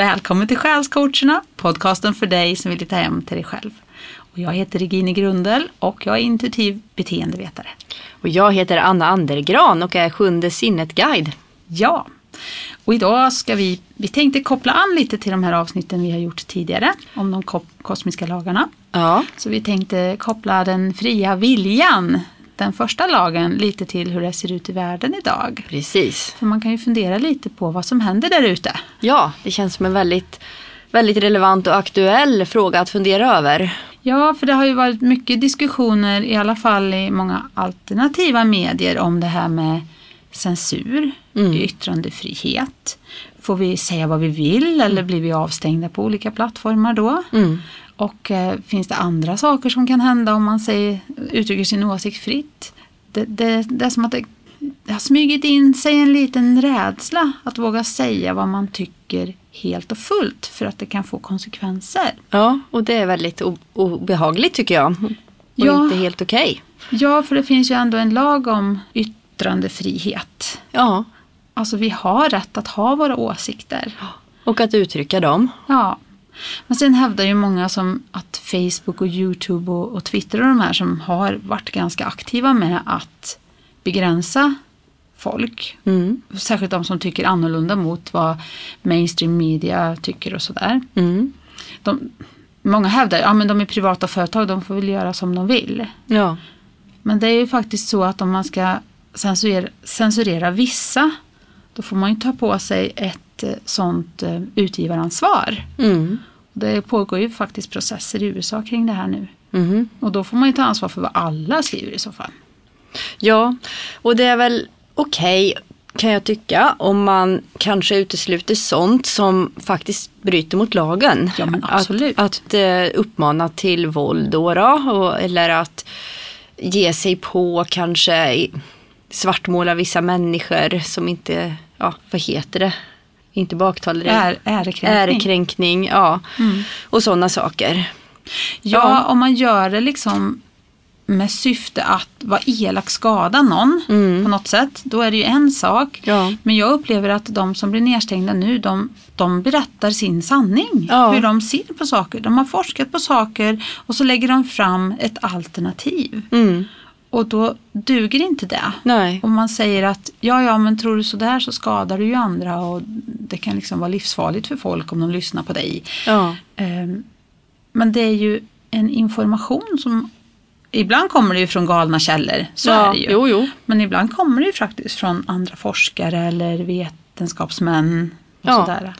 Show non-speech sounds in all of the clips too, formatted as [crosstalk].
Välkommen till Själscoacherna, podcasten för dig som vill hitta hem till dig själv. Och jag heter Regine Grundel och jag är intuitiv beteendevetare. Och jag heter Anna Andergran och är Sjunde sinnet-guide. Ja, och idag ska vi, vi tänkte koppla an lite till de här avsnitten vi har gjort tidigare om de ko kosmiska lagarna. Ja. Så vi tänkte koppla den fria viljan, den första lagen, lite till hur det ser ut i världen idag. Precis. För man kan ju fundera lite på vad som händer där ute. Ja, det känns som en väldigt, väldigt relevant och aktuell fråga att fundera över. Ja, för det har ju varit mycket diskussioner, i alla fall i många alternativa medier, om det här med censur, Mm. yttrandefrihet. Får vi säga vad vi vill eller blir vi avstängda på olika plattformar då? Mm. Och eh, finns det andra saker som kan hända om man säger, uttrycker sin åsikt fritt? Det, det, det är som att det, det har smugit in sig en liten rädsla att våga säga vad man tycker helt och fullt för att det kan få konsekvenser. Ja, och det är väldigt obehagligt tycker jag. Och Ja. inte helt okej. Ja, för det finns ju ändå en lag om yttrandefrihet. Ja, Alltså vi har rätt att ha våra åsikter. och att uttrycka dem. Ja. Men sen hävdar ju många som att Facebook och Youtube och, och Twitter och de här som har varit ganska aktiva med att begränsa folk. Mm. Särskilt de som tycker annorlunda mot vad mainstream media tycker och sådär. Mm. De, många hävdar att ja, men de är privata företag, de får väl göra som de vill. Ja. Men det är ju faktiskt så att om man ska censurera, censurera vissa då får man ju ta på sig ett eh, sånt eh, utgivaransvar. Mm. Det pågår ju faktiskt processer i USA kring det här nu. Mhm. Och då får man ju ta ansvar för vad alla skriver i så fall. Ja, och det är väl okej kan jag tycka om man kanske utesluter sånt som faktiskt bryter mot lagen. Ja, men absolut. Att, att eh, uppmana till våld då, då och, eller att ge sig på kanske svartmåla vissa människor som inte, ja vad heter det? Inte baktal, Är, ärekränkning. ärekränkning, ja. Mm. Och sådana saker. Ja, om man gör det liksom med syfte att vara elak, skada någon Mm. på något sätt. Då är det ju en sak. Ja. Men jag upplever att de som blir nedstängda nu, de, de berättar sin sanning. Ja. Hur de ser på saker. De har forskat på saker och så lägger de fram ett alternativ. Mm. Och då duger inte det. Nej. Om man säger att ja, ja, men tror du sådär så skadar du ju andra och det kan liksom vara livsfarligt för folk om de lyssnar på dig. Ja. Ehm, Men det är ju en information som Ibland kommer det ju från galna källor, så ja. är det ju. Jo, jo. Men ibland kommer det ju faktiskt från andra forskare eller vetenskapsmän. Och, Ja. sådär.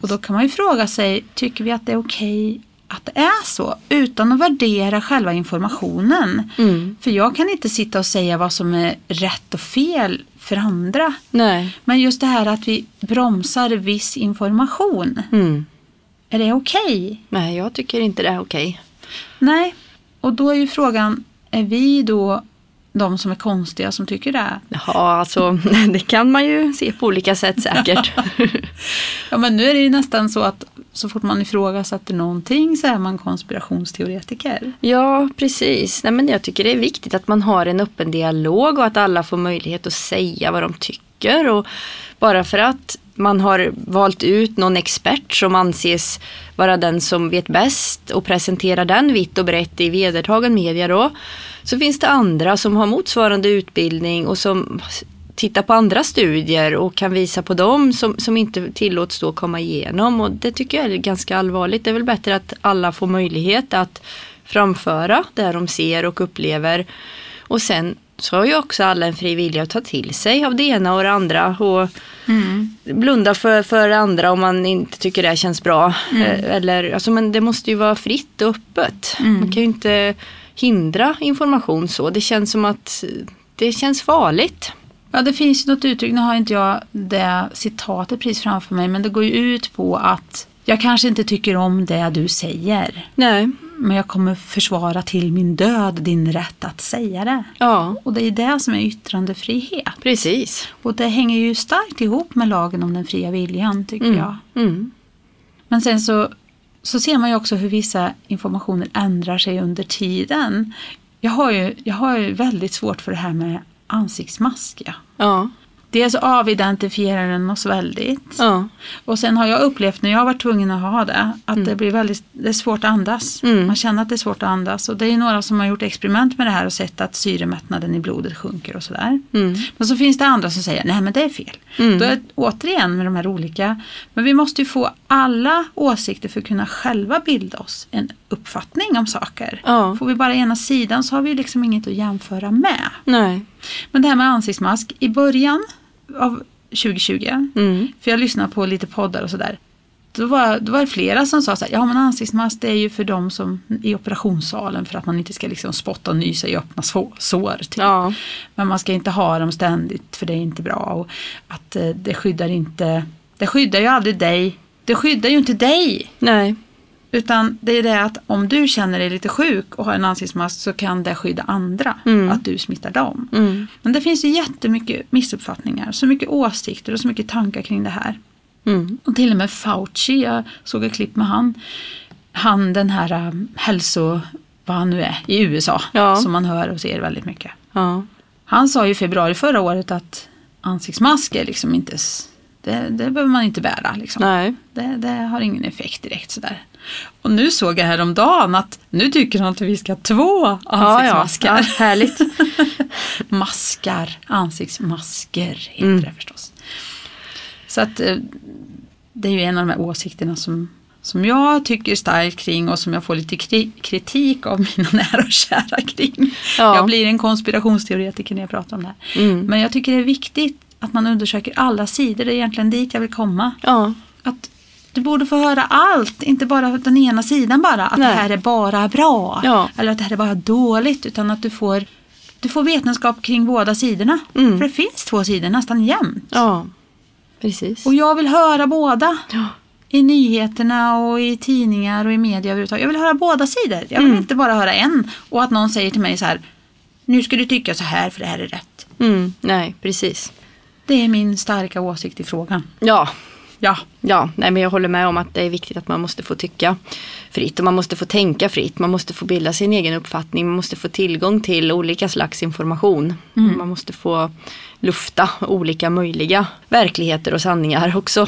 och då kan man ju fråga sig, tycker vi att det är okej att det är så? Utan att värdera själva informationen. Mm. För jag kan inte sitta och säga vad som är rätt och fel för andra. Nej. Men just det här att vi bromsar viss information. Mm. Är det okej? Nej, jag tycker inte det är okej. Nej, och då är ju frågan, är vi då de som är konstiga som tycker det? Ja, alltså [laughs] det kan man ju se på olika sätt säkert. [laughs] Ja, men nu är det ju nästan så att så fort man ifrågasätter någonting så är man konspirationsteoretiker. ja, precis. Nej, men jag tycker det är viktigt att man har en öppen dialog och att alla får möjlighet att säga vad de tycker. Och bara för att man har valt ut någon expert som anses vara den som vet bäst och presenterar den vitt och brett i vedertagen media då. Så finns det andra som har motsvarande utbildning och som tittar på andra studier och kan visa på dem som, som inte tillåts då komma igenom. Och det tycker jag är ganska allvarligt. Det är väl bättre att alla får möjlighet att framföra det de ser och upplever. Och sen så har ju också alla en fri vilja att ta till sig av det ena och det andra. Och blunda för, för det andra om man inte tycker det känns bra. Eh, Eller, alltså, men det måste ju vara fritt och öppet. Man kan ju inte hindra information så. Det känns som att det känns farligt. Ja, det finns ju något uttryck, nu har inte jag det citatet precis framför mig, men det går ju ut på att jag kanske inte tycker om det du säger, Nej. men jag kommer försvara till min död din rätt att säga det. Ja, Och det är det som är yttrandefrihet. precis. Och det hänger ju starkt ihop med lagen om den fria viljan, tycker Mm. jag. Mm. Men sen så, så ser man ju också hur vissa informationer ändrar sig under tiden. Jag har ju, jag har ju väldigt svårt för det här med ansiktsmask. Ja. Ja. Dels avidentifierar den oss väldigt. Ja. Och sen har jag upplevt när jag har varit tvungen att ha det, att det blir väldigt det är svårt att andas. Mm. Man känner att det är svårt att andas. Och det är några som har gjort experiment med det här och sett att syremättnaden i blodet sjunker och sådär. Mm. Men så finns det andra som säger, nej men det är fel. Mm. Då är det återigen med de här olika, men vi måste ju få alla åsikter för att kunna själva bilda oss en uppfattning om saker. Ja. Får vi bara ena sidan så har vi liksom inget att jämföra med. Nej. Men det här med ansiktsmask, i början av 2020, Mm. för jag lyssnade på lite poddar och sådär. Då var, då var det flera som sa så här, ja men ansiktsmask det är ju för de som i operationssalen för att man inte ska liksom spotta och nysa i öppna sår. Typ. Ja. Men man ska inte ha dem ständigt för det är inte bra. Och att eh, det skyddar inte, det skyddar ju aldrig dig. Det skyddar ju inte dig. Nej. Utan det är det att om du känner dig lite sjuk och har en ansiktsmask så kan det skydda andra. Mm. Att du smittar dem. Mm. Men det finns ju jättemycket missuppfattningar, så mycket åsikter och så mycket tankar kring det här. Mm. Och till och med Fauci, jag såg ett klipp med han. Han den här um, hälso, vad han nu är, i USA. Ja. Som man hör och ser väldigt mycket. Ja. Han sa ju i februari förra året att ansiktsmasker liksom inte, det, det behöver man inte bära. Liksom. Nej. Det, det har ingen effekt direkt sådär. Och nu såg jag häromdagen att nu tycker han att vi ska ha två Ja, ja. ansiktsmasker. ja. Härligt. [laughs] Maskar, ansiktsmasker heter Mm. det förstås. Så att eh, det är ju en av de här åsikterna som, som jag tycker starkt kring och som jag får lite kri- kritik av mina [laughs] nära och kära kring. Ja. Jag blir en konspirationsteoretiker när jag pratar om det här. Mm. Men jag tycker det är viktigt att man undersöker alla sidor, det är egentligen dit jag vill komma. Ja. Att du borde få höra allt, inte bara den ena sidan bara. Att Nej. det här är bara bra. Ja. Eller att det här är bara dåligt. Utan att du får, du får vetenskap kring båda sidorna. Mm. För det finns två sidor nästan jämt. Ja. Precis. Och jag vill höra båda. Ja. I nyheterna och i tidningar och i media överhuvudtaget. Jag vill höra båda sidor. Jag vill Mm. inte bara höra en. Och att någon säger till mig så här. Nu ska du tycka så här för det här är rätt. Mm. Nej, precis. Det är min starka åsikt i frågan. Ja. Ja. Ja, nej, men jag håller med om att det är viktigt att man måste få tycka fritt och man måste få tänka fritt. Man måste få bilda sin egen uppfattning. Man måste få tillgång till olika slags information. Man måste få lufta olika möjliga verkligheter och sanningar också.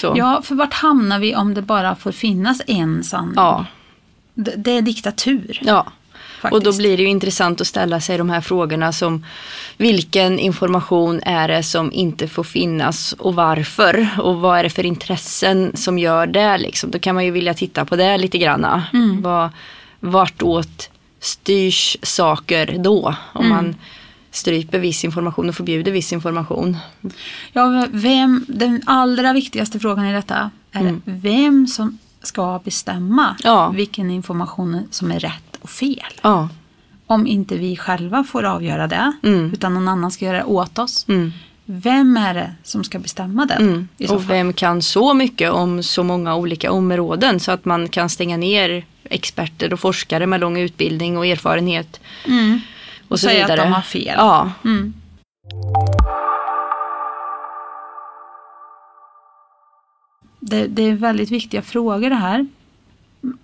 Så. Ja, för vart hamnar vi om det bara får finnas en sanning? Ja, Det, det är diktatur. ja. Faktiskt. Och då blir det ju intressant att ställa sig de här frågorna som vilken information är det som inte får finnas och varför? Och vad är det för intressen som gör det? Liksom? Då kan man ju vilja titta på det lite granna. Mm. Vad, vartåt styrs saker då? Om Mm. man stryper viss information och förbjuder viss information. Ja, vem, den allra viktigaste frågan i detta är Mm. vem som ska bestämma Ja. vilken information som är rätt och fel. Ja. Om inte vi själva får avgöra det, Mm. utan någon annan ska göra det åt oss. Mm. Vem är det som ska bestämma det? Mm. Och vem kan så mycket om så många olika områden så att man kan stänga ner experter och forskare med lång utbildning och erfarenhet Mm. och så säga att de har fel. Ja, Mm. Det, det är väldigt viktiga frågor det här.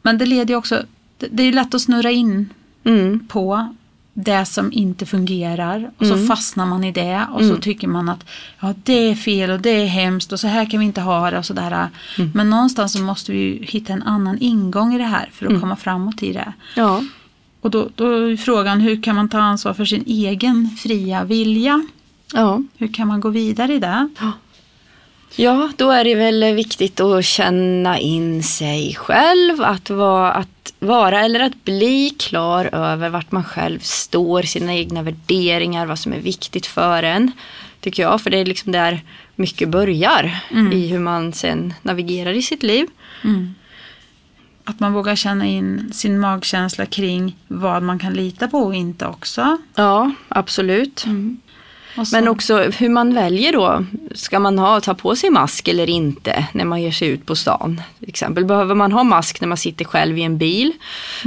Men det leder också, det, det är lätt att snurra in mm. på det som inte fungerar och så Mm. fastnar man i det och så Mm. tycker man att ja, det är fel och det är hemskt och så här kan vi inte ha det och sådär. Mm. Men någonstans så måste vi ju hitta en annan ingång i det här för att Mm. komma framåt i det. ja. Och då, då är frågan hur kan man ta ansvar för sin egen fria vilja? ja. Hur kan man gå vidare i det? Ja, då är det väl viktigt att känna in sig själv, att vara, att vara eller att bli klar över vart man själv står, sina egna värderingar, vad som är viktigt för en. Tycker jag, för det är liksom där mycket börjar Mm. i hur man sen navigerar i sitt liv. Mm. Att man vågar känna in sin magkänsla kring vad man kan lita på och inte också. Ja, absolut. Och så- Men också hur man väljer då. Ska man ha, ta på sig mask eller inte när man ger sig ut på stan? Till exempel, behöver man ha mask när man sitter själv i en bil?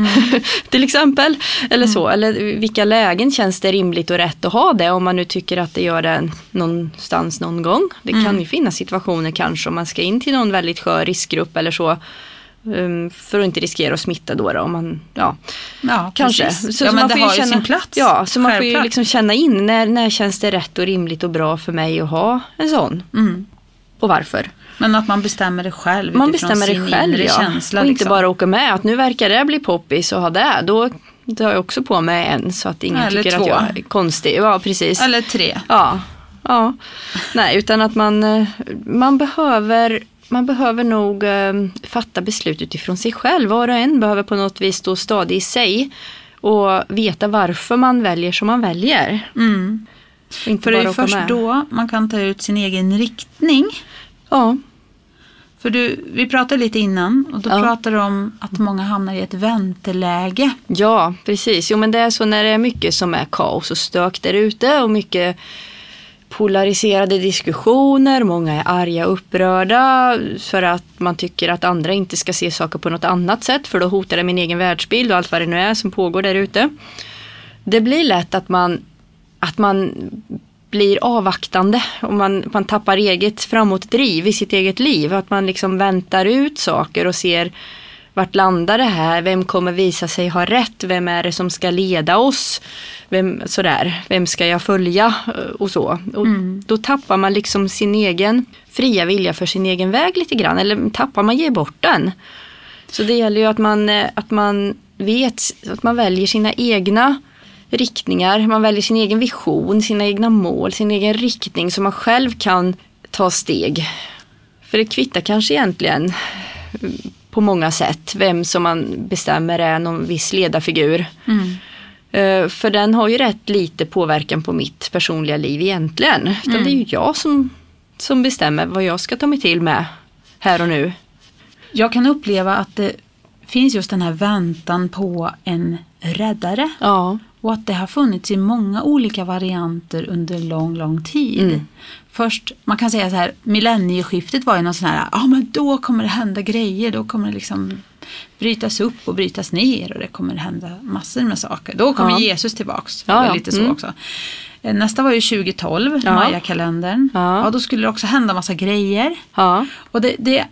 [laughs] till exempel. Eller så. Eller vilka lägen känns det rimligt och rätt att ha det om man nu tycker att det gör det någonstans någon gång. Det kan ju finnas situationer kanske om man ska in till någon väldigt skör riskgrupp eller så. Um, för att inte riskera att smitta då. då om man, ja, Ja, kanske. precis. Så, ja, så man får ju känna, sin plats. Ja, så man får ju liksom känna in när, när känns det rätt och rimligt och bra för mig att ha en sån. Mm. Och varför. Men att man bestämmer det själv Man bestämmer sin det själv ja. känsla. och inte liksom. bara åka med. Att nu verkar det bli poppis och ha det. Då tar jag också på mig en så att ingen Eller tycker två. att jag är konstig. Ja, precis. Eller tre. Ja, ja. Nej, utan att man, eh, man behöver man behöver nog eh, fatta beslut utifrån sig själv. Var och en behöver på något vis stå stadig i sig och veta varför man väljer som man väljer. Mm. För det är först med. då man kan ta ut sin egen riktning. Ja, För du, vi pratade lite innan och då Ja. pratade du om att många hamnar i ett vänteläge. ja, precis. Jo, men det är så när det är mycket som är kaos och stök där ute och mycket polariserade diskussioner, många är arga och upprörda för att man tycker att andra inte ska se saker på något annat sätt för då hotar det min egen världsbild och allt vad det nu är som pågår där ute. Det blir lätt att man, att man blir avvaktande och man, man tappar eget framåtdriv i sitt eget liv. Att man liksom väntar ut saker och ser vart landar det här? Vem kommer visa sig ha rätt? Vem är det som ska leda oss? Vem, sådär, vem ska jag följa? Eh, Och så. Och Då tappar man liksom sin egen fria vilja för sin egen väg lite grann. Eller tappar man, ger bort den. Så det gäller ju att man, eh, att man vet att man väljer sina egna riktningar. Man väljer sin egen vision, sina egna mål, sin egen riktning så man själv kan ta steg. För det kvittar kanske egentligen mm, på många sätt vem som man bestämmer är någon viss ledarfigur. Mm. Eh, För den har ju rätt lite påverkan på mitt personliga liv egentligen. Utan det är ju jag som, som bestämmer vad jag ska ta mig till med här och nu. Jag kan uppleva att det finns just den här väntan på en räddare. Ja, Och att det har funnits i många olika varianter under lång, lång tid. Mm. Först, man kan säga så här, millennieskiftet var ju någon sån här, ja ah, men då kommer det hända grejer, då kommer det liksom brytas upp och brytas ner och det kommer hända massor med saker. Då kommer Ja. Jesus tillbaks. Ja, ja. lite så Mm. också. Eh, Nästa var ju 2012, Ja. Maya-kalendern. Ja. Ja, då skulle det också hända massa grejer. ja, Och det, det är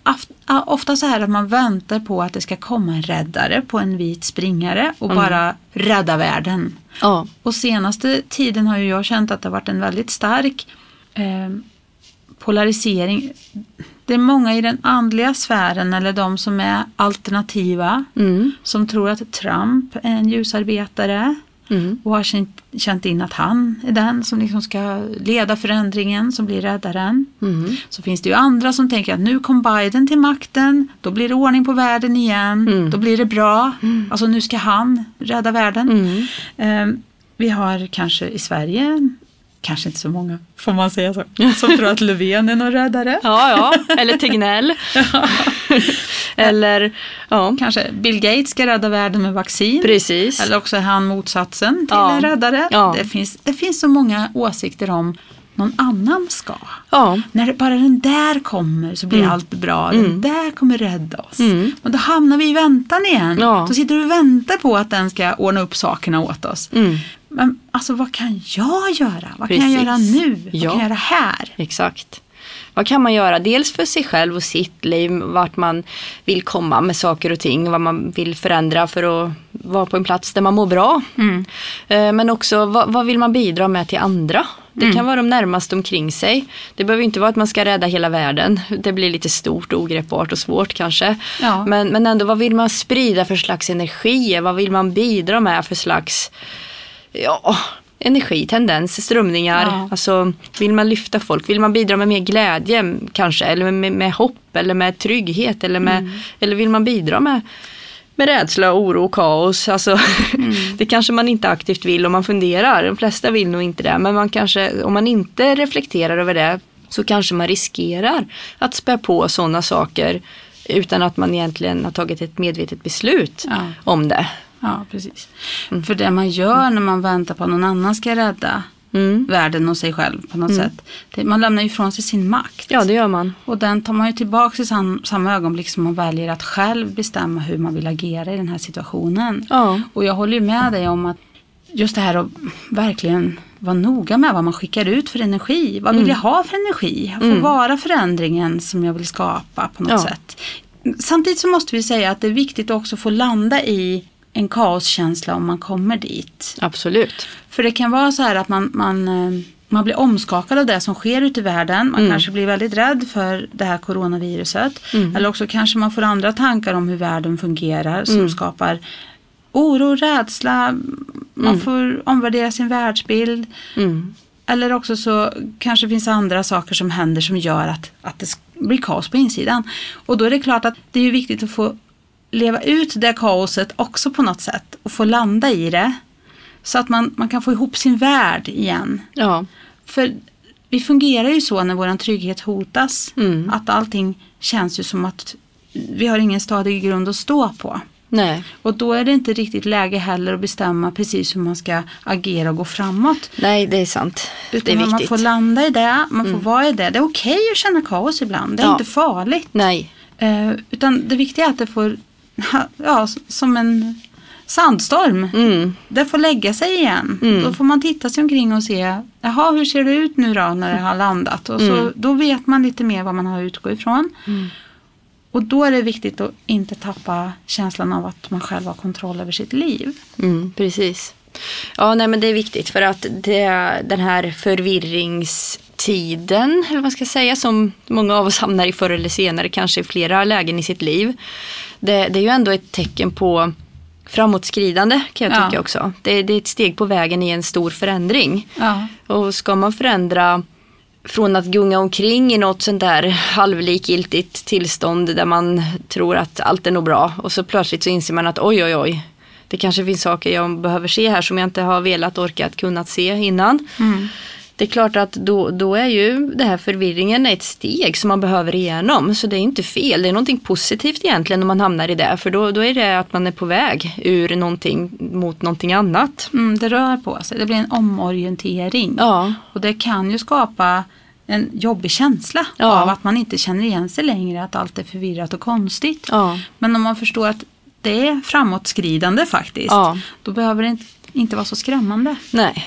ofta så här att man väntar på att det ska komma en räddare på en vit springare och bara rädda världen. ja. Och senaste tiden har ju jag känt att det har varit en väldigt stark eh, polarisering. Det är många i den andliga sfären eller de som är alternativa Mm. som tror att Trump är en ljusarbetare Mm. och har känt, känt in att han är den som liksom ska leda förändringen, som blir räddaren. Mm. Så finns det ju andra som tänker att nu kom Biden till makten, då blir det ordning på världen igen, Mm. då blir det bra. Alltså nu ska han rädda världen. Eh, vi har kanske i Sverige, kanske inte så många, får man säga så, som tror att Löfven är någon räddare. Ja, ja. Eller Tegnell. [laughs] Eller, ja, Kanske Bill Gates ska rädda världen med vaccin. precis. Eller också är han motsatsen till Ja. en räddare. Ja. Det, finns, det finns så många åsikter om någon annan ska. Ja, När bara den där kommer så blir Mm. allt bra. Mm. Den där kommer rädda oss. Mm. Men då hamnar vi i väntan igen. Ja. Då sitter du och väntar på att den ska ordna upp sakerna åt oss. mm. Men alltså vad kan jag göra? Vad kan Precis. jag göra nu? Vad Ja. kan jag göra här? exakt. Vad kan man göra? Dels för sig själv och sitt liv, vart man vill komma med saker och ting, vad man vill förändra för att vara på en plats där man mår bra. Mm. Eh, Men också vad, vad vill man bidra med till andra? Det kan vara de närmaste omkring sig. Det behöver inte vara att man ska rädda hela världen. Det blir lite stort och ogreppbart och svårt kanske. Ja. Men, men ändå, vad vill man sprida för slags energi? Vad vill man bidra med för slags ja, energi, tendens, strömningar? Ja. Alltså, vill man lyfta folk? Vill man bidra med mer glädje kanske? Eller med, med hopp? Eller med trygghet? Eller, med, eller vill man bidra med med rädsla, oro och kaos. Alltså, [laughs] Det kanske man inte aktivt vill om man funderar. De flesta vill nog inte det. Men man kanske, om man inte reflekterar över det så kanske man riskerar att spä på sådana saker utan att man egentligen har tagit ett medvetet beslut Ja. om det. Ja, precis. För det man gör när man väntar på att någon annan ska rädda Mm. världen och sig själv på något sätt. Det, man lämnar ju ifrån sig sin makt. Ja, det gör man. Och den tar man ju tillbaka i sam, samma ögonblick som man väljer att själv bestämma hur man vill agera i den här situationen. Ja. Och jag håller ju med dig om att just det här att verkligen vara noga med vad man skickar ut för energi. Vad vill Mm. jag ha för energi? Jag får Mm. vara förändringen som jag vill skapa på något Ja. sätt. Samtidigt så måste vi säga att det är viktigt också att få landa i en kaoskänsla om man kommer dit. Absolut. För det kan vara så här att man, man, eh, man blir omskakad av det som sker ute i världen. Man kanske blir väldigt rädd för det här coronaviruset. Eller också kanske man får andra tankar om hur världen fungerar som skapar oro, rädsla. Man får omvärdera sin världsbild. Mm. Eller också så kanske finns andra saker som händer som gör att, att det blir kaos på insidan. Och då är det klart att det är viktigt att få leva ut det kaoset också på något sätt. Och få landa i det. Så att man, man kan få ihop sin värld igen. Ja. För vi fungerar ju så när vår trygghet hotas. Mm. Att allting känns ju som att vi har ingen stadig grund att stå på. Nej. Och då är det inte riktigt läge heller att bestämma precis hur man ska agera och gå framåt. Nej, det är sant. Utan det är man viktigt. får landa i det, man får vara i det. Det är okej att känna kaos ibland, det är Ja. inte farligt. Nej. Eh, utan det viktiga är att det får, ja, som en sandstorm. Mm. Det får lägga sig igen. Mm. Då får man titta sig omkring och se, jaha hur ser det ut nu då när det har landat? Och så, Mm. Då vet man lite mer vad man har att utgå ifrån. Mm. Och då är det viktigt att inte tappa känslan av att man själv har kontroll över sitt liv. Mm, precis. Ja, nej men det är viktigt för att det, den här förvirringstiden, eller vad man ska säga, som många av oss hamnar i förr eller senare, kanske i flera lägen i sitt liv. Det, det är ju ändå ett tecken på framåtskridande kan jag Ja. tycka också. Det, det är ett steg på vägen i en stor förändring. Ja. Och ska man förändra från att gunga omkring i något sånt där halvlikgiltigt tillstånd där man tror att allt är nog bra och så plötsligt så inser man att oj oj oj det kanske finns saker jag behöver se här som jag inte har velat, orkat, kunnat se innan. Mm. Det är klart att då, då är ju det här förvirringen ett steg som man behöver igenom. Så det är inte fel, det är någonting positivt egentligen om man hamnar i det. För då, då är det att man är på väg ur någonting mot någonting annat. Mm, det rör på sig, det blir en omorientering. Ja, Och det kan ju skapa en jobbig känsla Ja. av att man inte känner igen sig längre, att allt är förvirrat och konstigt. ja, Men om man förstår att det är framåtskridande faktiskt, ja. då behöver det inte, inte vara så skrämmande. Nej.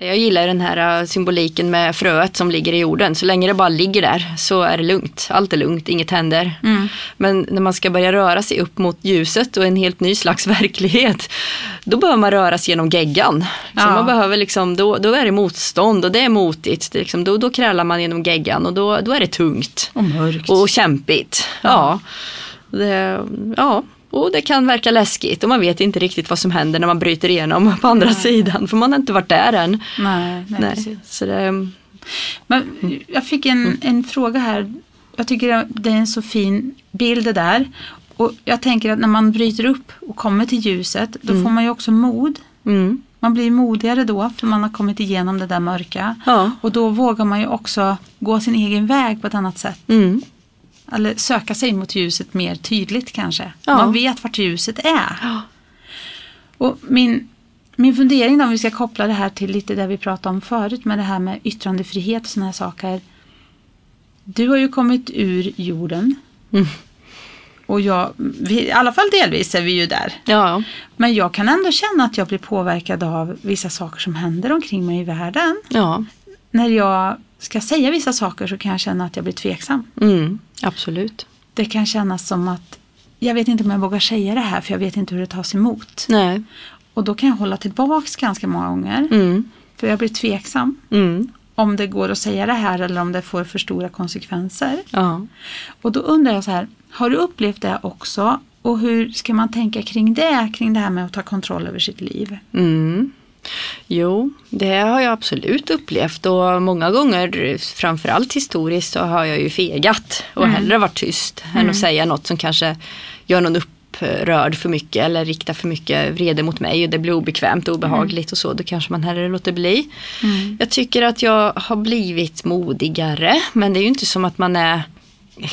Jag gillar den här äh, symboliken med fröet som ligger i jorden. Så länge det bara ligger där så är det lugnt. Allt är lugnt, inget händer. Mm. Men när man ska börja röra sig upp mot ljuset och en helt ny slags [laughs] verklighet. Då behöver man röra sig genom geggan. Så Ja. man behöver liksom, då, då är det motstånd och det är motigt. Det liksom, då, då krälar man genom geggan och då, då är det tungt. Och mörkt. Och kämpigt. Ja. Det, ja. Och det kan verka läskigt och man vet inte riktigt vad som händer när man bryter igenom på andra Nej. sidan. För man har inte varit där än. nej, nej, Nej. Så det, Men jag fick en, en fråga här. Jag tycker det är en så fin bild det där. Och jag tänker att när man bryter upp och kommer till ljuset, då får man ju också mod. mm, Man blir modigare då, för man har kommit igenom det där mörka. ja, Och då vågar man ju också gå sin egen väg på ett annat sätt. mm, Eller söka sig mot ljuset mer tydligt kanske. Ja. Man vet vart ljuset är. Ja. Och min, min fundering då, om vi ska koppla det här till lite det vi pratade om förut med det här med yttrandefrihet och sådana här saker. Du har ju kommit ur jorden. Mm. Och jag, vi, i alla fall delvis är vi ju där. ja, Men jag kan ändå känna att jag blir påverkad av vissa saker som händer omkring mig i världen. ja, När jag ska säga vissa saker så kan jag känna att jag blir tveksam. mm, absolut. Det kan kännas som att jag vet inte om jag vågar säga det här för jag vet inte hur det tas emot. Nej, Och då kan jag hålla tillbaks ganska många gånger. mm, För jag blir tveksam mm, om det går att säga det här eller om det får för stora konsekvenser. ja. Och då undrar jag så här, har du upplevt det också? Och hur ska man tänka kring det, kring det här med att ta kontroll över sitt liv? Mm. Jo, det har jag absolut upplevt och många gånger, framförallt historiskt, så har jag ju fegat och Mm. hellre varit tyst än att säga något som kanske gör någon upprörd för mycket eller riktar för mycket vrede mot mig och det blir obekvämt och obehagligt och så, då kanske man hellre låter bli. Mm. Jag tycker att jag har blivit modigare, men det är ju inte som att man är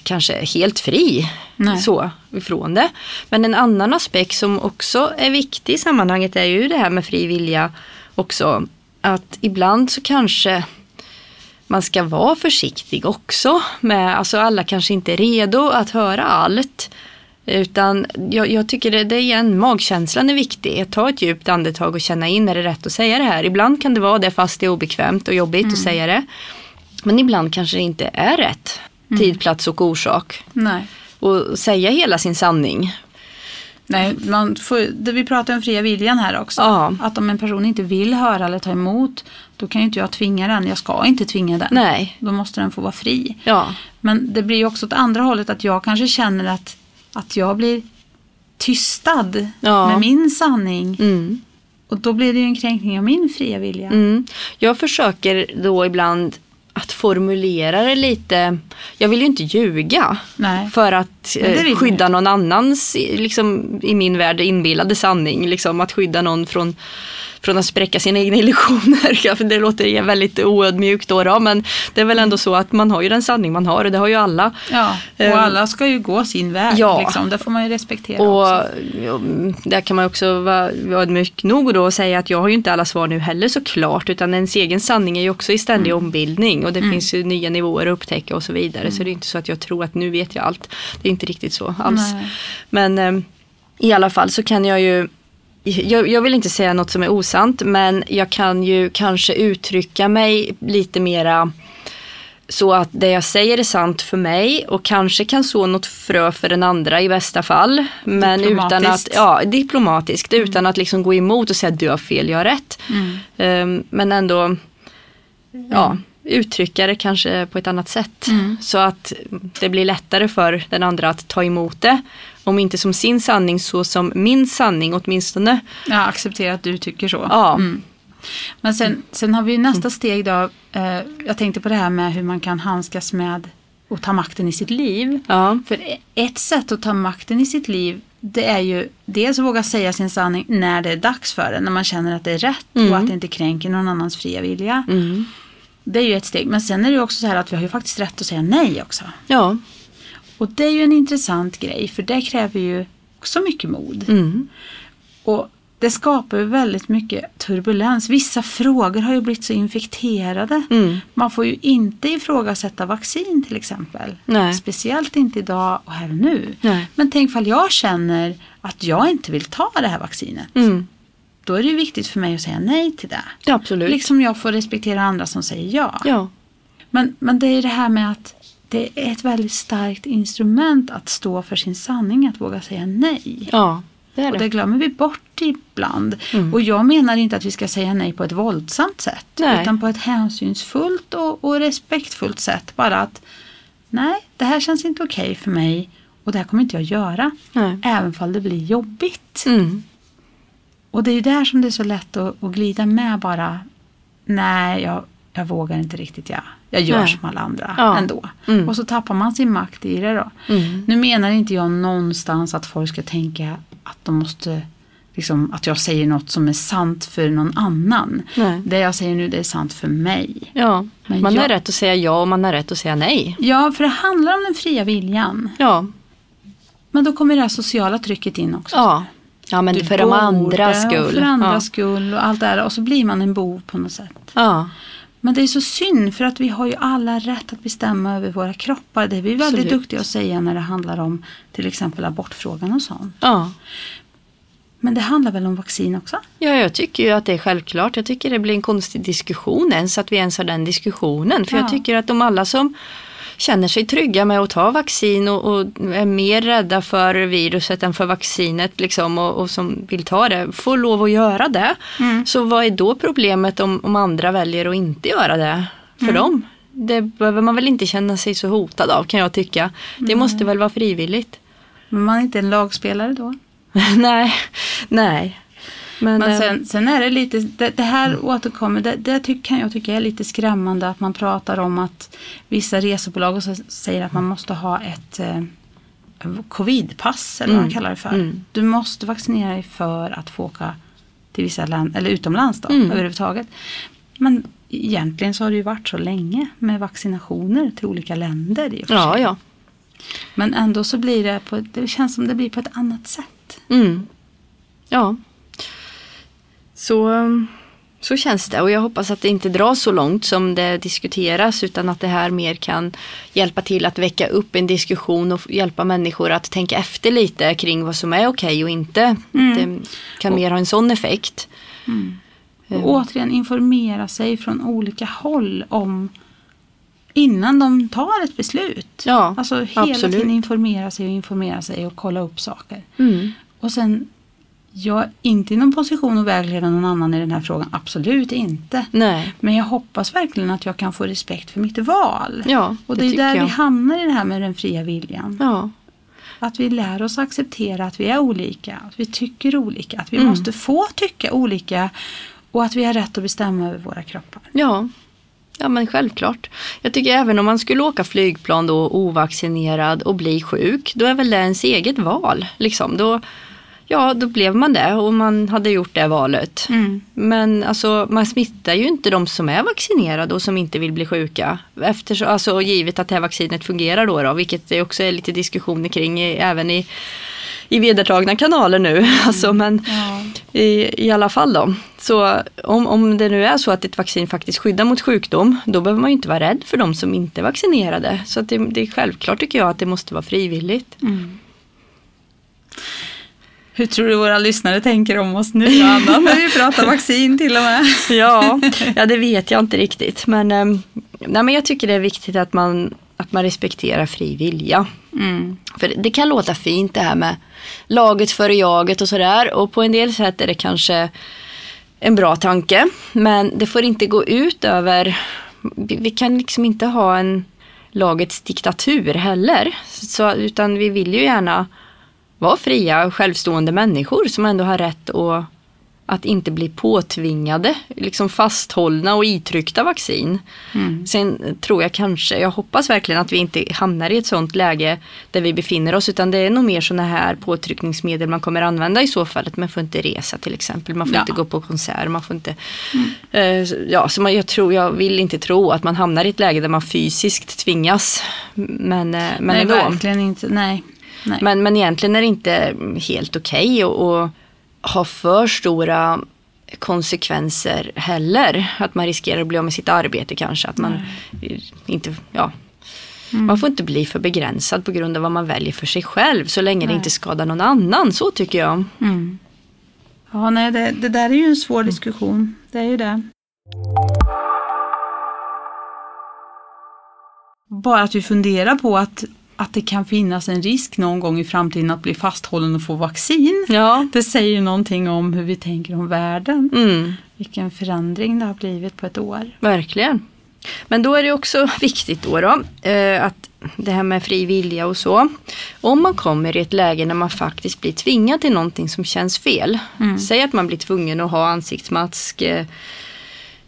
kanske helt fri Nej. så ifrån det. Men en annan aspekt som också är viktig i sammanhanget är ju det här med fri vilja också. Att ibland så kanske man ska vara försiktig också. Med, alltså alla kanske inte är redo att höra allt. Utan jag, jag tycker det, det är igen, magkänslan är viktig. Att ta ett djupt andetag och känna in, är det rätt att säga det här? Ibland kan det vara det fast det är obekvämt och jobbigt att säga det. Men ibland kanske det inte är rätt tid, plats och orsak. Nej. Och säga hela sin sanning. Nej, man får, det vi pratar om fria viljan här också. Ja. Att om en person inte vill höra eller ta emot, då kan ju inte jag tvinga den. Jag ska inte tvinga den. Nej. Då måste den få vara fri. Ja. Men det blir också åt andra hållet att jag kanske känner att, att jag blir tystad Ja. med min sanning. Mm. Och då blir det ju en kränkning av min fria vilja. Mm. Jag försöker då ibland att formulera det lite. Jag vill ju inte ljuga. Nej. För att eh, skydda någon annans, liksom, i min värld, inbillade sanning. Liksom, att skydda någon från, från att spräcka sina egna illusioner. [laughs] Det låter väldigt oödmjukt då, då, men det är väl ändå så att man har ju den sanning man har och det har ju alla. Ja, och Ehm, alla ska ju gå sin väg. ja. Liksom. Det får man ju respektera Och också. där kan man också vara ödmjuk nog och då säga att jag har ju inte alla svar nu heller såklart utan ens egen sanning är ju också i ständig Mm. ombildning och det finns ju nya nivåer att upptäcka och så vidare så det är inte så att jag tror att nu vet jag allt. Det är inte riktigt så alls. Nej. Men eh, i alla fall så kan jag ju jag, jag vill inte säga något som är osant men jag kan ju kanske uttrycka mig lite mera så att det jag säger är sant för mig och kanske kan så något frö för den andra i bästa fall. Men utan att, ja diplomatiskt, utan att liksom gå emot och säga du har fel, jag har rätt. Mm. Ehm, men ändå ja, uttrycka det kanske på ett annat sätt. Mm. Så att det blir lättare för den andra att ta emot det. Om inte som sin sanning så som min sanning åtminstone. Jag accepterar att du tycker så. Ja. Mm. Men sen, sen har vi nästa steg då. Eh, jag tänkte på det här med hur man kan handskas med och ta makten i sitt liv. Ja. För ett sätt att ta makten i sitt liv det är ju dels att våga säga sin sanning när det är dags för det. När man känner att det är rätt Mm. och att det inte kränker någon annans fria vilja. Mm. Det är ju ett steg. Men sen är det ju också så här att vi har ju faktiskt rätt att säga nej också. Ja. Och det är ju en intressant grej för det kräver ju också mycket mod. Mm. Och det skapar ju väldigt mycket turbulens. Vissa frågor har ju blivit så infekterade. Mm. Man får ju inte ifrågasätta vaccin till exempel. Nej. Speciellt inte idag och här och nu. Nej. Men tänk fall jag känner att jag inte vill ta det här vaccinet. Mm. Då är det ju viktigt för mig att säga nej till det. Ja, absolut. Liksom jag får respektera andra som säger ja. Ja. Men, men det är det här med att det är ett väldigt starkt instrument att stå för sin sanning, att våga säga nej. ja, det är Och det det. glömmer vi bort ibland. Mm. Och jag menar inte att vi ska säga nej på ett våldsamt sätt. Nej. Utan på ett hänsynsfullt och, och respektfullt sätt. Bara att nej, det här känns inte okej för mig. Och det här kommer inte jag göra. Nej. Även fall det blir jobbigt. Mm. Och det är ju där som det är så lätt att, att glida med bara. Nej, jag, jag vågar inte riktigt. Jag, jag gör Nej. som alla andra Ja. ändå. Mm. Och så tappar man sin makt i det då. Mm. Nu menar inte jag någonstans att folk ska tänka att de måste liksom, att jag säger något som är sant för någon annan. Nej. Det jag säger nu det är sant för mig. Ja, Men man jag- har rätt att säga ja och man har rätt att säga nej. Ja, för det handlar om den fria viljan. Ja, Men då kommer det här sociala trycket in också. ja. ja men Du för de andras skull. För andras ja. skull och allt det här. Och så blir man en bov på något sätt. Ja, Men det är så synd för att vi har ju alla rätt att bestämma över våra kroppar. Det är vi väldigt Absolut. duktiga att säga när det handlar om till exempel abortfrågan och sånt. ja. Men det handlar väl om vaccin också? Ja, jag tycker ju att det är självklart. Jag tycker det blir en konstig diskussion ens att vi ens har den diskussionen. För Ja. jag tycker att de alla som känner sig trygga med att ta vaccin och, och är mer rädda för viruset än för vaccinet liksom, och, och som vill ta det får lov att göra det. Mm. Så vad är då problemet om, om andra väljer att inte göra det för Mm. dem? Det behöver man väl inte känna sig så hotad av kan jag tycka. Det måste väl vara frivilligt. Men man är inte en lagspelare då? [laughs] nej, nej. Men, Men eh, sen, sen är det lite, det, det här återkommer, det, det tyck, kan jag tycka är lite skrämmande att man pratar om att vissa resebolag säger att man måste ha ett eh, covidpass eller vad man Mm. kallar det för. Mm. Du måste vaccinera dig för att få åka till vissa land, eller utomlands då, Mm. överhuvudtaget. Men egentligen så har det ju varit så länge med vaccinationer till olika länder i och för ja, sig. ja. Men ändå så blir det på, det känns som det blir på ett annat sätt. Mm. Ja. Så, så känns det och jag hoppas att det inte dras så långt som det diskuteras utan att det här mer kan hjälpa till att väcka upp en diskussion och hjälpa människor att tänka efter lite kring vad som är okej och inte. Mm. Det kan mer ha en sån effekt. Och återigen informera sig från olika håll om innan de tar ett beslut. Ja, Alltså hela absolut. tiden informera sig och informera sig och kolla upp saker. Mm. Och sen, jag är inte i någon position att vägleda någon annan i den här frågan. Absolut inte. Nej, Men jag hoppas verkligen att jag kan få respekt för mitt val. ja, och det, det är där jag. vi hamnar i det här med den fria viljan. Ja, Att vi lär oss acceptera att vi är olika, att vi tycker olika, att vi Mm. måste få tycka olika och att vi har rätt att bestämma över våra kroppar. ja. Ja men självklart. Jag tycker även om man skulle åka flygplan då ovaccinerad och bli sjuk, då är väl det ens eget val. Liksom. Då, ja, då blev man det och man hade gjort det valet. Men alltså, man smittar ju inte de som är vaccinerade och som inte vill bli sjuka. Eftersom, alltså, givet att det här vaccinet fungerar då, då vilket det också är lite diskussioner kring i, även i, i vedertagna kanaler nu. [laughs] Alltså, men Ja. i, i alla fall då. Så om, om det nu är så att ett vaccin faktiskt skyddar mot sjukdom, då behöver man ju inte vara rädd för de som inte är vaccinerade. Så det, det är självklart tycker jag att det måste vara frivilligt. Hur tror du våra lyssnare tänker om oss nu Anna, när vi pratar vaccin till och med? [laughs] Ja, ja det vet jag inte riktigt. Men, ehm, nej, men jag tycker det är viktigt att man, att man respekterar fri vilja. Mm. För det kan låta fint det här med laget före jaget och sådär. Och på en del sätt är det kanske en bra tanke. Men det får inte gå ut över, vi vi kan liksom inte ha en lagets diktatur heller. Så, utan vi vill ju gärna vara fria och självstående människor som ändå har rätt att, att inte bli påtvingade, liksom fasthållna och itryckta vaccin. Sen tror jag kanske, jag hoppas verkligen att vi inte hamnar i ett sånt läge där vi befinner oss utan det är nog mer sådana här påtryckningsmedel man kommer använda i så fall. Att man får inte resa till exempel, man får Ja. inte gå på konsert, man får inte... Eh, ja, så man, jag, tror, jag vill inte tro att man hamnar i ett läge där man fysiskt tvingas. Men, eh, men nej, ändå. verkligen inte. Nej. Nej. Men, men egentligen är det inte helt okej att att ha för stora konsekvenser heller. Att man riskerar att bli av med sitt arbete kanske. Att man inte, ja. Man får inte bli för begränsad på grund av vad man väljer för sig själv. Så länge det Nej. inte skadar någon annan. Så tycker jag. Mm. Ja, nej, det, det där är ju en svår diskussion. Det är ju det. Bara att vi funderar på att, att det kan finnas en risk någon gång i framtiden att bli fasthållen och få vaccin. Ja. Det säger någonting om hur vi tänker om världen. Mm. Vilken förändring det har blivit på ett år. Verkligen. Men då är det också viktigt då, då eh, att det här med fri vilja och så. Om man kommer i ett läge när man faktiskt blir tvingad till någonting som känns fel. Säg att man blir tvungen att ha ansiktsmask eh,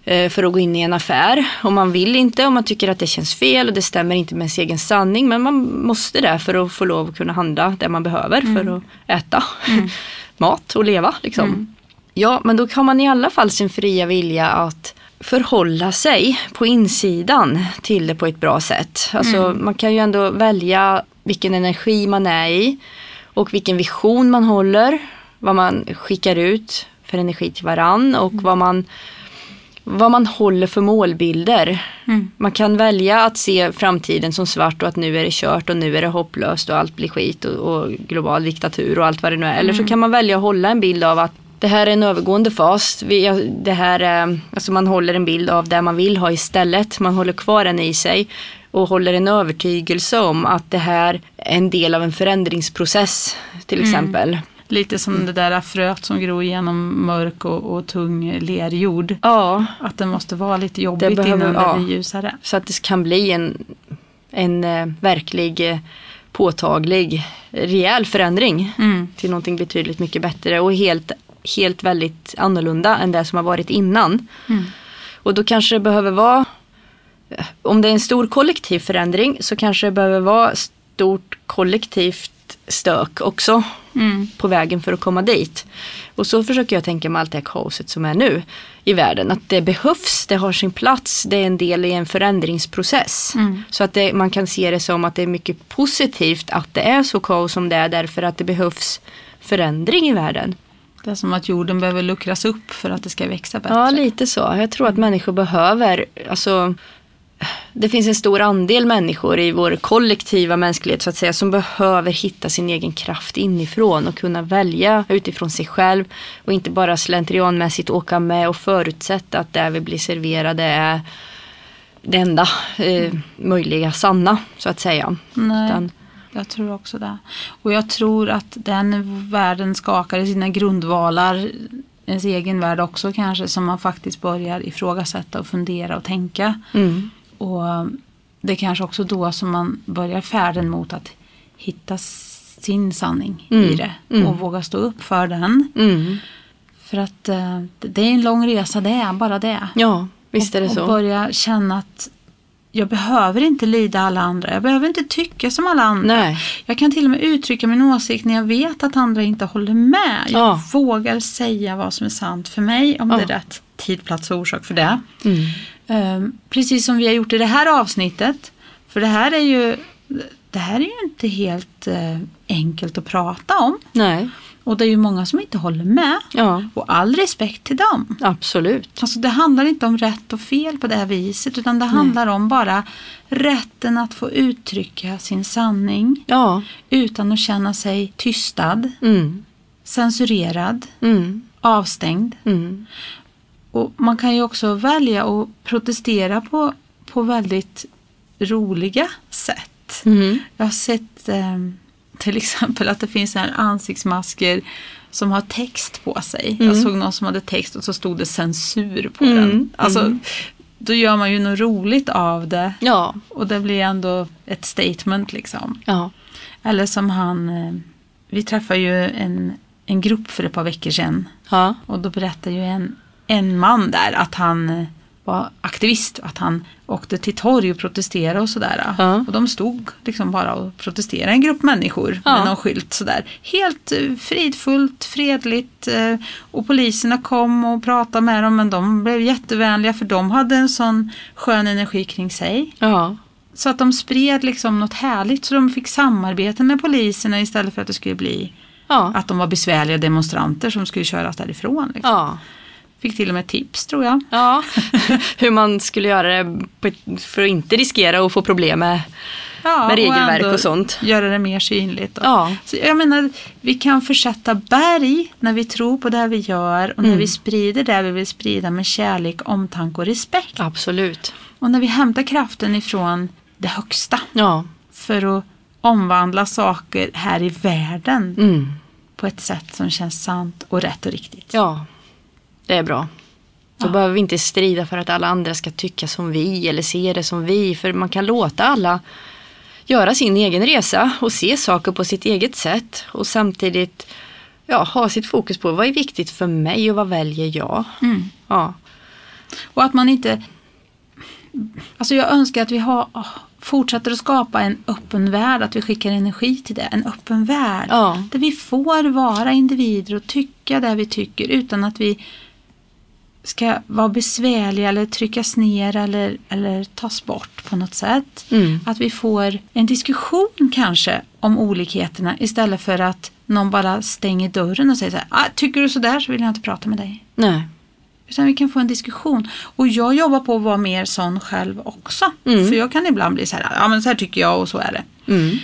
för att gå in i en affär. Och man vill inte och man tycker att det känns fel och det stämmer inte med sin egen sanning. Men man måste det för att få lov att kunna handla det man behöver för att äta [laughs] mat och leva. Liksom. Ja, men då har man i alla fall sin fria vilja att förhålla sig på insidan till det på ett bra sätt. Alltså man kan ju ändå välja vilken energi man är i och vilken vision man håller, vad man skickar ut för energi till varann och vad man vad man håller för målbilder. Mm. Man kan välja att se framtiden som svart och att nu är det kört och nu är det hopplöst och allt blir skit och, och global diktatur och allt vad det nu är. Eller så kan man välja att hålla en bild av att det här är en övergående fas. Vi, det här är, alltså man håller en bild av det man vill ha istället. Man håller kvar den i sig och håller en övertygelse om att det här är en del av en förändringsprocess till exempel. Lite som det där fröet som gror genom mörk och, och tung lerjord. Ja, Att det måste vara lite jobbigt behöver- innan ja. det blir ljusare. Så att det kan bli en, en eh, verklig eh, påtaglig rejäl förändring Mm. till någonting betydligt mycket bättre och helt, helt väldigt annorlunda än det som har varit innan. Mm. Och då kanske det behöver vara, eh, om det är en stor kollektiv förändring så kanske det behöver vara stort kollektivt stök också Mm. på vägen för att komma dit. Och så försöker jag tänka med allt det här kaoset som är nu i världen. Att det behövs, det har sin plats, det är en del i en förändringsprocess. Mm. Så att det, man kan se det som att det är mycket positivt att det är så kaos som det är därför att det behövs förändring i världen. Det är som att jorden behöver luckras upp för att det ska växa bättre. Ja, lite så. Jag tror att människor behöver, alltså det finns en stor andel människor i vår kollektiva mänsklighet så att säga som behöver hitta sin egen kraft inifrån och kunna välja utifrån sig själv och inte bara slentrianmässigt åka med och förutsätta att det vi blir serverade är det enda eh, möjliga sanna så att säga. Nej, Utan, jag tror också det. Och jag tror att den världen skakar i sina grundvalar, ens egen värld också kanske, som man faktiskt börjar ifrågasätta och fundera och tänka. mm, Och det är kanske också då som man börjar färden mot att hitta sin sanning i Mm, det mm. och våga stå upp för den. mm, För att eh, det är en lång resa det är, bara det. ja, visst är det och, så. Och börja känna att jag behöver inte lyda alla andra. Jag behöver inte tycka som alla andra. Nej, Jag kan till och med uttrycka min åsikt när jag vet att andra inte håller med. Jag Ja. vågar säga vad som är sant för mig om Ja. det är rätt tid, plats och orsak för det. mm, precis som vi har gjort i det här avsnittet. För det här är ju, det här är ju inte helt eh, enkelt att prata om. nej, Och det är ju många som inte håller med. ja, Och all respekt till dem. absolut. Alltså det handlar inte om rätt och fel på det här viset utan det handlar om bara rätten att få uttrycka sin sanning Ja, utan att känna sig tystad, mm, censurerad, mm, avstängd. mm, Och man kan ju också välja att protestera på, på väldigt roliga sätt. mm, Jag har sett eh, till exempel att det finns här ansiktsmasker som har text på sig. Jag såg någon som hade text och så stod det censur på Mm, den. Alltså, Då gör man ju något roligt av det. Ja, och det blir ändå ett statement liksom. ja, Eller som han, eh, vi träffade ju en, en grupp för ett par veckor sedan. Ja, och då berättade ju en, en man där att han var aktivist. Att han åkte till torg och protesterade och sådär. Ja. Och de stod liksom bara och protesterade, en grupp människor Ja. med någon skylt sådär. Helt eh, fridfullt, fredligt. eh, Och poliserna kom och pratade med dem men de blev jättevänliga för de hade en sån skön energi kring sig. ja, Så att de spred liksom något härligt så de fick samarbeta med poliserna istället för att det skulle bli att de var besvärliga demonstranter som skulle köras därifrån. Liksom. Fick till och med tips tror jag. Ja, [laughs] hur man skulle göra det för att inte riskera att få problem med, Ja, med regelverk ändå och sånt. Göra det mer synligt. Och. Ja. Så jag menar, vi kan försätta berg när vi tror på det vi gör och när Mm. vi sprider det vi vill sprida med kärlek, omtanke och respekt. Absolut. Och när vi hämtar kraften ifrån det högsta Ja, för att omvandla saker här i världen mm. på ett sätt som känns sant och rätt och riktigt. ja, det är bra. Då Ja. behöver vi inte strida för att alla andra ska tycka som vi eller se det som vi. För man kan låta alla göra sin egen resa och se saker på sitt eget sätt. Och samtidigt ja, ha sitt fokus på vad är viktigt för mig och vad väljer jag. Mm. Ja, Och att man inte... Alltså jag önskar att vi har, fortsätter att skapa en öppen värld, att vi skickar energi till det. En öppen värld. Ja. Där vi får vara individer och tycka det vi tycker utan att vi ska vara besvärliga eller tryckas ner eller, eller tas bort på något sätt. Mm. Att vi får en diskussion kanske om olikheterna istället för att någon bara stänger dörren och säger så här, ah, tycker du sådär så vill jag inte prata med dig. nej. Utan vi kan få en diskussion. Och jag jobbar på att vara mer sån själv också. Mm. För jag kan ibland bli så här, ja men så här tycker jag och så är det. Mm.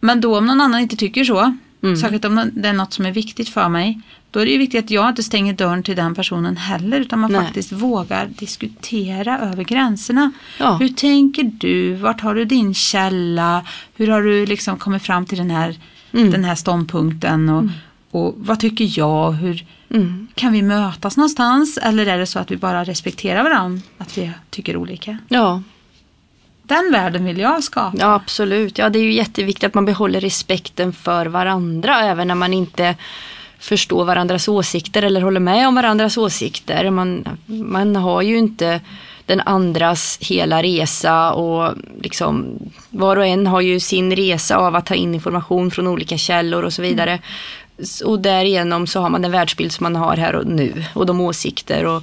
Men då om någon annan inte tycker så, Mm. särskilt om det är något som är viktigt för mig, då är det ju viktigt att jag inte stänger dörren till den personen heller, utan man Nej. faktiskt vågar diskutera över gränserna. Ja. Hur tänker du? Vart har du din källa? Hur har du liksom kommit fram till den här, Mm. den här ståndpunkten? Och, och vad tycker jag? Hur, Mm. kan vi mötas någonstans eller är det så att vi bara respekterar varandra? Att vi tycker olika? Ja, Den världen vill jag skapa. Ja absolut, ja det är ju jätteviktigt att man behåller respekten för varandra även när man inte förstår varandras åsikter eller håller med om varandras åsikter. Man, man har ju inte den andras hela resa och liksom var och en har ju sin resa av att ta in information från olika källor och så vidare. S- Och därigenom så har man den världsbild som man har här och nu och de åsikter och,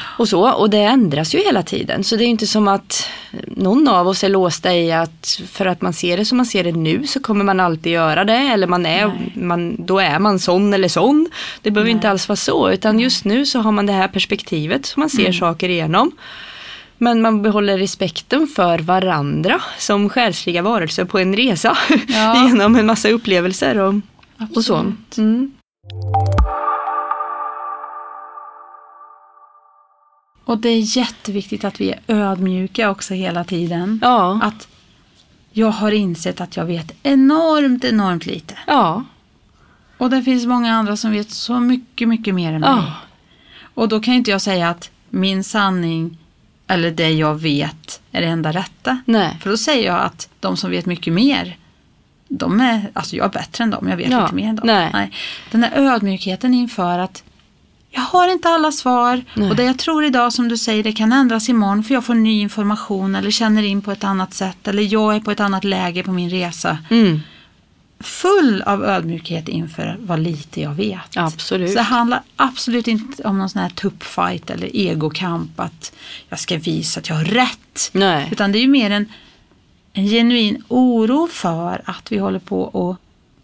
och så. Och det ändras ju hela tiden. Så det är ju inte som att någon av oss är låsta i att för att man ser det som man ser det nu så kommer man alltid göra det. Eller man är, Nej. man, då är man sån eller sån. Det behöver Nej. inte alls vara så. Utan just nu så har man det här perspektivet som man ser Mm. saker igenom. Men man behåller respekten för varandra som själsliga varelser på en resa. [laughs] Ja. genom en massa upplevelser och, och så. Mm. Och det är jätteviktigt att vi är ödmjuka också hela tiden. Ja. Att jag har insett att jag vet enormt, enormt lite. Ja. Och det finns många andra som vet så mycket, mycket mer än mig. Ja. Och då kan inte jag säga att min sanning eller det jag vet är det enda rätta. Nej. För då säger jag att de som vet mycket mer, de är, alltså jag är bättre än dem, jag vet Ja, lite mer än dem. nej. Den där ödmjukheten inför att jag har inte alla svar Nej. och det jag tror idag som du säger det kan ändras imorgon för jag får ny information eller känner in på ett annat sätt eller jag är på ett annat läge på min resa. Mm. Full av ödmjukhet inför vad lite jag vet. Absolut. Så det handlar absolut inte om någon sån här tuppfight eller egokamp att jag ska visa att jag har rätt. Nej. Utan det är ju mer en, en genuin oro för att vi håller på att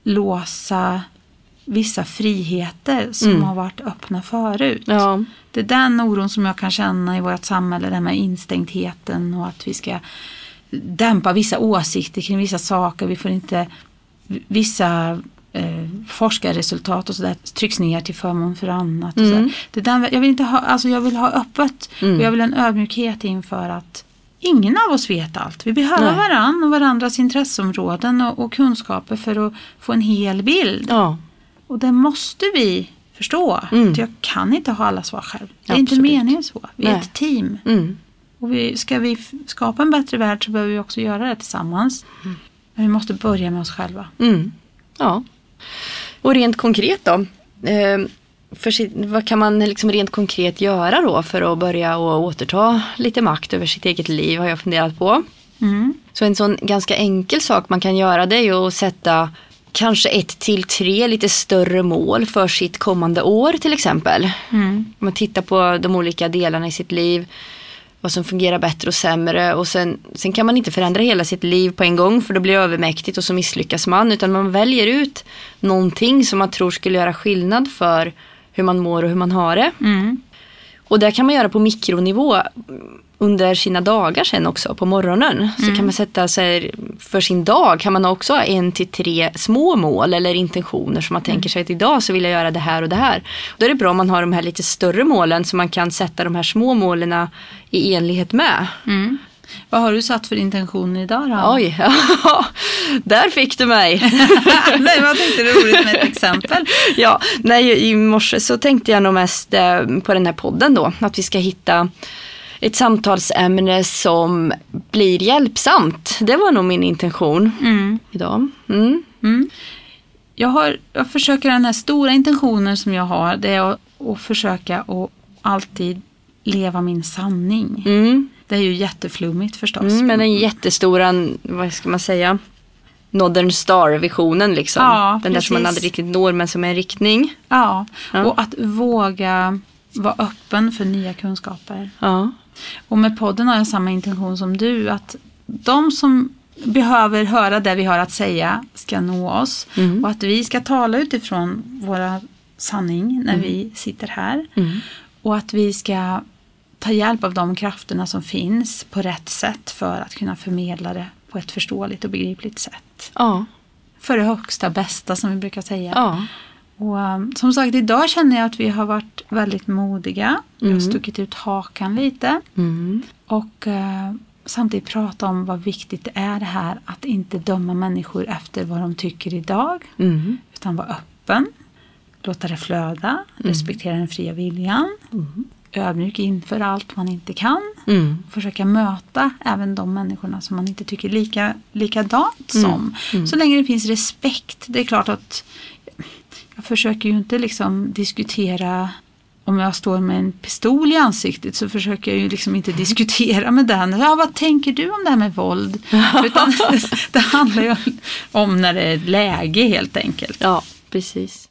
låsa vissa friheter som Mm. har varit öppna förut. Ja. Det är den oron som jag kan känna i vårt samhälle, här med instängdheten och att vi ska dämpa vissa åsikter kring vissa saker. Vi får inte vissa eh, forskarresultat och sådär trycks ner till förmån för annat. Och Mm. det den, jag, vill inte ha, alltså jag vill ha öppet Mm. och jag vill ha en ödmjukhet inför att ingen av oss vet allt. Vi behöver varandra och varandras intresseområden och, och kunskaper för att få en hel bild. Ja. Och det måste vi förstå. Mm. Att jag kan inte ha alla svar själv. Det är inte Absolut. meningen så. Vi är Nej. ett team. Mm. Och vi, ska vi skapa en bättre värld så behöver vi också göra det tillsammans. Men vi måste börja med oss själva. Mm. Ja. Och rent konkret då? Eh, för sitt, vad kan man liksom rent konkret göra då för att börja och återta lite makt över sitt eget liv har jag funderat på. Mm. Så en sån ganska enkel sak man kan göra det är ju att sätta kanske ett till tre lite större mål för sitt kommande år till exempel. Mm. Man tittar på de olika delarna i sitt liv. Vad som fungerar bättre och sämre. Och sen, sen kan man inte förändra hela sitt liv på en gång för då blir det övermäktigt och så misslyckas man. Utan man väljer ut någonting som man tror skulle göra skillnad för hur man mår och hur man har det. Mm. Och det kan man göra på mikronivå under sina dagar sen också på morgonen. Så kan man sätta sig för sin dag kan man också ha en till tre små mål eller intentioner som man tänker sig att idag så vill jag göra det här och det här. Då är det bra om man har de här lite större målen så man kan sätta de här små målen i enlighet med. Mm. Vad har du satt för intentioner idag då? Oj, [laughs] där fick du mig. [laughs] Nej, vad tänkte du roligt med ett exempel? [laughs] ja, nej, i morse så tänkte jag nog mest eh, på den här podden då. Att vi ska hitta ett samtalsämne som blir hjälpsamt. Det var nog min intention Mm. idag. Mm. Mm. Jag, har, jag försöker den här stora intentionen som jag har. Det är att, att försöka att alltid leva min sanning. Mm. Det är ju jätteflummigt förstås. Mm, men den jättestora, vad ska man säga, Northern Star-visionen liksom. Ja, den där som man aldrig riktigt når men som är en riktning. Ja, Ja. och att våga vara öppen för nya kunskaper. Ja. Och med podden har jag samma intention som du. Att de som behöver höra det vi har att säga ska nå oss. Mm. Och att vi ska tala utifrån våra sanning när vi sitter här. Mm. Och att vi ska ta hjälp av de krafterna som finns på rätt sätt för att kunna förmedla det på ett förståeligt och begripligt sätt. Ja. För det högsta bästa som vi brukar säga. Ja. Och um, som sagt, idag känner jag att vi har varit väldigt modiga. Vi har Mm. stuckit ut hakan lite. Mm. Och eh, samtidigt prata om vad viktigt det är det här att inte döma människor efter vad de tycker idag. Mm. Utan vara öppen. Låta det flöda. Respektera den fria viljan. Ödmjuk inför allt man inte kan. Mm. Försöka möta även de människorna som man inte tycker lika, likadant Mm. som. Så länge det finns respekt. Det är klart att jag försöker ju inte liksom diskutera om jag står med en pistol i ansiktet så försöker jag ju liksom inte [laughs] diskutera med den. Ja, vad tänker du om det här med våld? [laughs] Utan [laughs] det handlar ju om när det är läge helt enkelt. Ja, precis.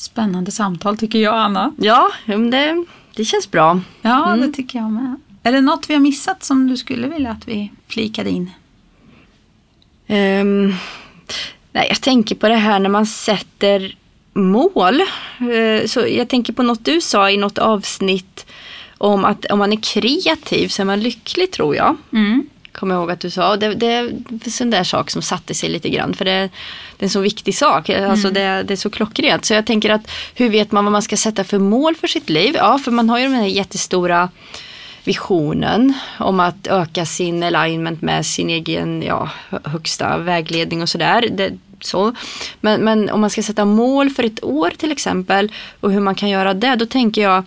Spännande samtal tycker jag, Anna. Ja, det, det känns bra. Ja, Mm. det tycker jag med. Är det något vi har missat som du skulle vilja att vi flikade in? Ehm, nej, jag tänker på det här när man sätter mål. Eh, så jag tänker på något du sa i något avsnitt om att om man är kreativ så är man lycklig tror jag. Mm. Kommer jag ihåg att du sa. Och det, det är en sån där sak som satte sig lite grann. För det, det är en så viktig sak. Alltså Mm. det, det är så klockrent. Så jag tänker att hur vet man vad man ska sätta för mål för sitt liv? Ja, för man har ju den här jättestora visionen om att öka sin alignment med sin egen ja, högsta vägledning och sådär. Så. Men, men om man ska sätta mål för ett år till exempel och hur man kan göra det, då tänker jag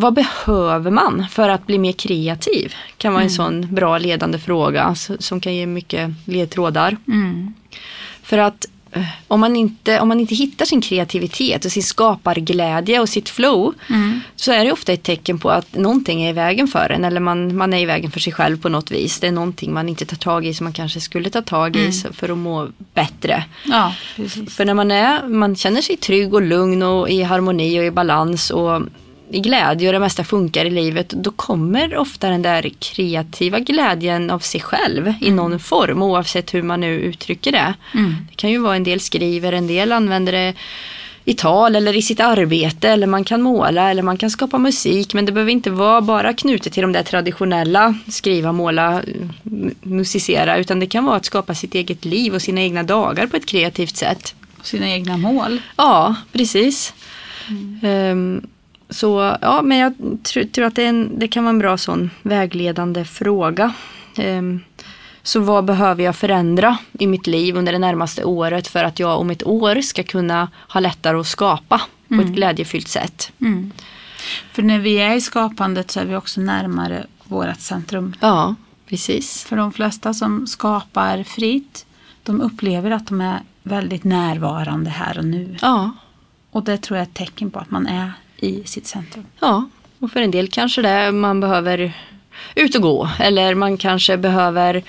vad behöver man för att bli mer kreativ? Kan vara en sån bra ledande fråga som kan ge mycket ledtrådar. Mm. För att eh, om man, inte, om man inte hittar sin kreativitet och sin skaparglädje och sitt flow Mm. så är det ofta ett tecken på att någonting är i vägen för en eller man, man är i vägen för sig själv på något vis. Det är någonting man inte tar tag i som man kanske skulle ta tag i så- för att må bättre. Ja. För när man, är, man känner sig trygg och lugn och i harmoni och i balans och i glädje och det mesta funkar i livet, då kommer ofta den där kreativa glädjen av sig själv i någon form oavsett hur man nu uttrycker det. Mm. Det kan ju vara en del skriver, en del använder det i tal eller i sitt arbete eller man kan måla eller man kan skapa musik men det behöver inte vara bara knutet till de där traditionella skriva, måla, musicera utan det kan vara att skapa sitt eget liv och sina egna dagar på ett kreativt sätt. Sina egna mål. Ja, precis. Ehm, så ja, men jag tror, tror att det, en, det kan vara en bra sån vägledande fråga. Ehm, så vad behöver jag förändra i mitt liv under det närmaste året för att jag om ett år ska kunna ha lättare att skapa på ett glädjefyllt sätt. Mm. För när vi är i skapandet så är vi också närmare vårt centrum. Ja, precis. För de flesta som skapar fritt, de upplever att de är väldigt närvarande här och nu. Ja, Och det tror jag är ett tecken på att man är i sitt centrum. Ja, och för en del kanske det är man behöver ut och gå eller man kanske behöver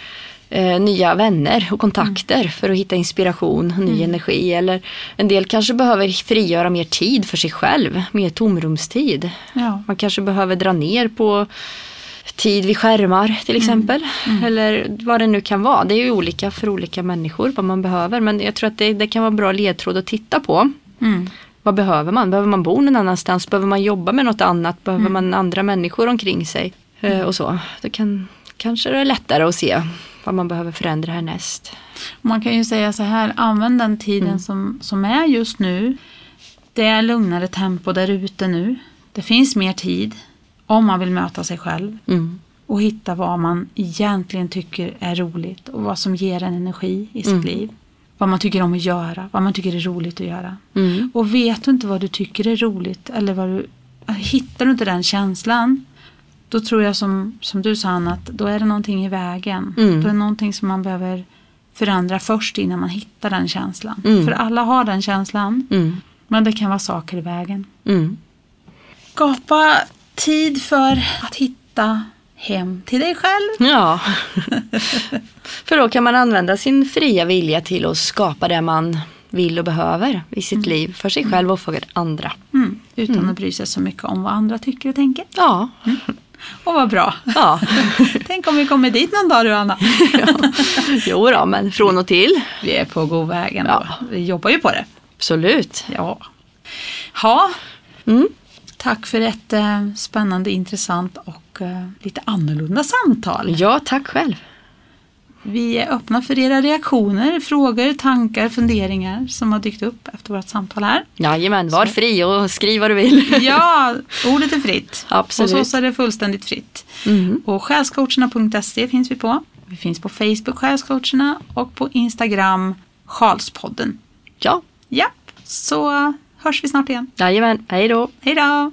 eh, nya vänner och kontakter för att hitta inspiration och ny energi. Eller en del kanske behöver frigöra mer tid för sig själv, mer tomrumstid. Ja. Man kanske behöver dra ner på tid vid skärmar till exempel. Eller vad det nu kan vara. Det är ju olika för olika människor vad man behöver. Men jag tror att det, det kan vara bra ledtråd att titta på. Mm. Vad behöver man? Behöver man bo någon annanstans? Behöver man jobba med något annat? Behöver man andra människor omkring sig? Eh, och så. Då kan, kanske det är lättare att se vad man behöver förändra härnäst. Man kan ju säga så här, använd den tiden som, som är just nu. Det är lugnare tempo där ute nu. Det finns mer tid om man vill möta sig själv Mm. och hitta vad man egentligen tycker är roligt och vad som ger en energi i sitt Mm. liv. Vad man tycker om att göra, vad man tycker är roligt att göra. Mm. Och vet du inte vad du tycker är roligt eller vad du, hittar du inte den känslan då tror jag som, som du sa Anna, att då är det någonting i vägen. Mm. Då är det någonting som man behöver förändra först innan man hittar den känslan. Mm. För alla har den känslan Mm. men det kan vara saker i vägen. Mm. Skapa tid för att hitta hem till dig själv. Ja. [laughs] för då kan man använda sin fria vilja till att skapa det man vill och behöver i sitt liv. För sig själv och för andra. Mm, utan att bry sig så mycket om vad andra tycker och tänker. Ja. Och vad bra. ja. [laughs] Tänk om vi kommer dit någon dag du Anna. [laughs] Jo då, men från och till. Vi är på god väg ändå. Ja. Vi jobbar ju på det. Absolut. Ja. Ha. Mm. Tack för ett eh, spännande, intressant och eh, lite annorlunda samtal. Ja, tack själv. Vi är öppna för era reaktioner, frågor, tankar, funderingar som har dykt upp efter vårt samtal här. Jajamän, var fri och skriv vad du vill. [laughs] Ja, [laughs] ordet är fritt. Absolut. Hos oss är det fullständigt fritt. Mm. Och själscoacherna.se finns vi på. Vi finns på Facebook, Själscoacherna, och på Instagram, Sjalspodden. Ja, Ja, så hörs vi snart igen. jajamän, hej då. Hej då!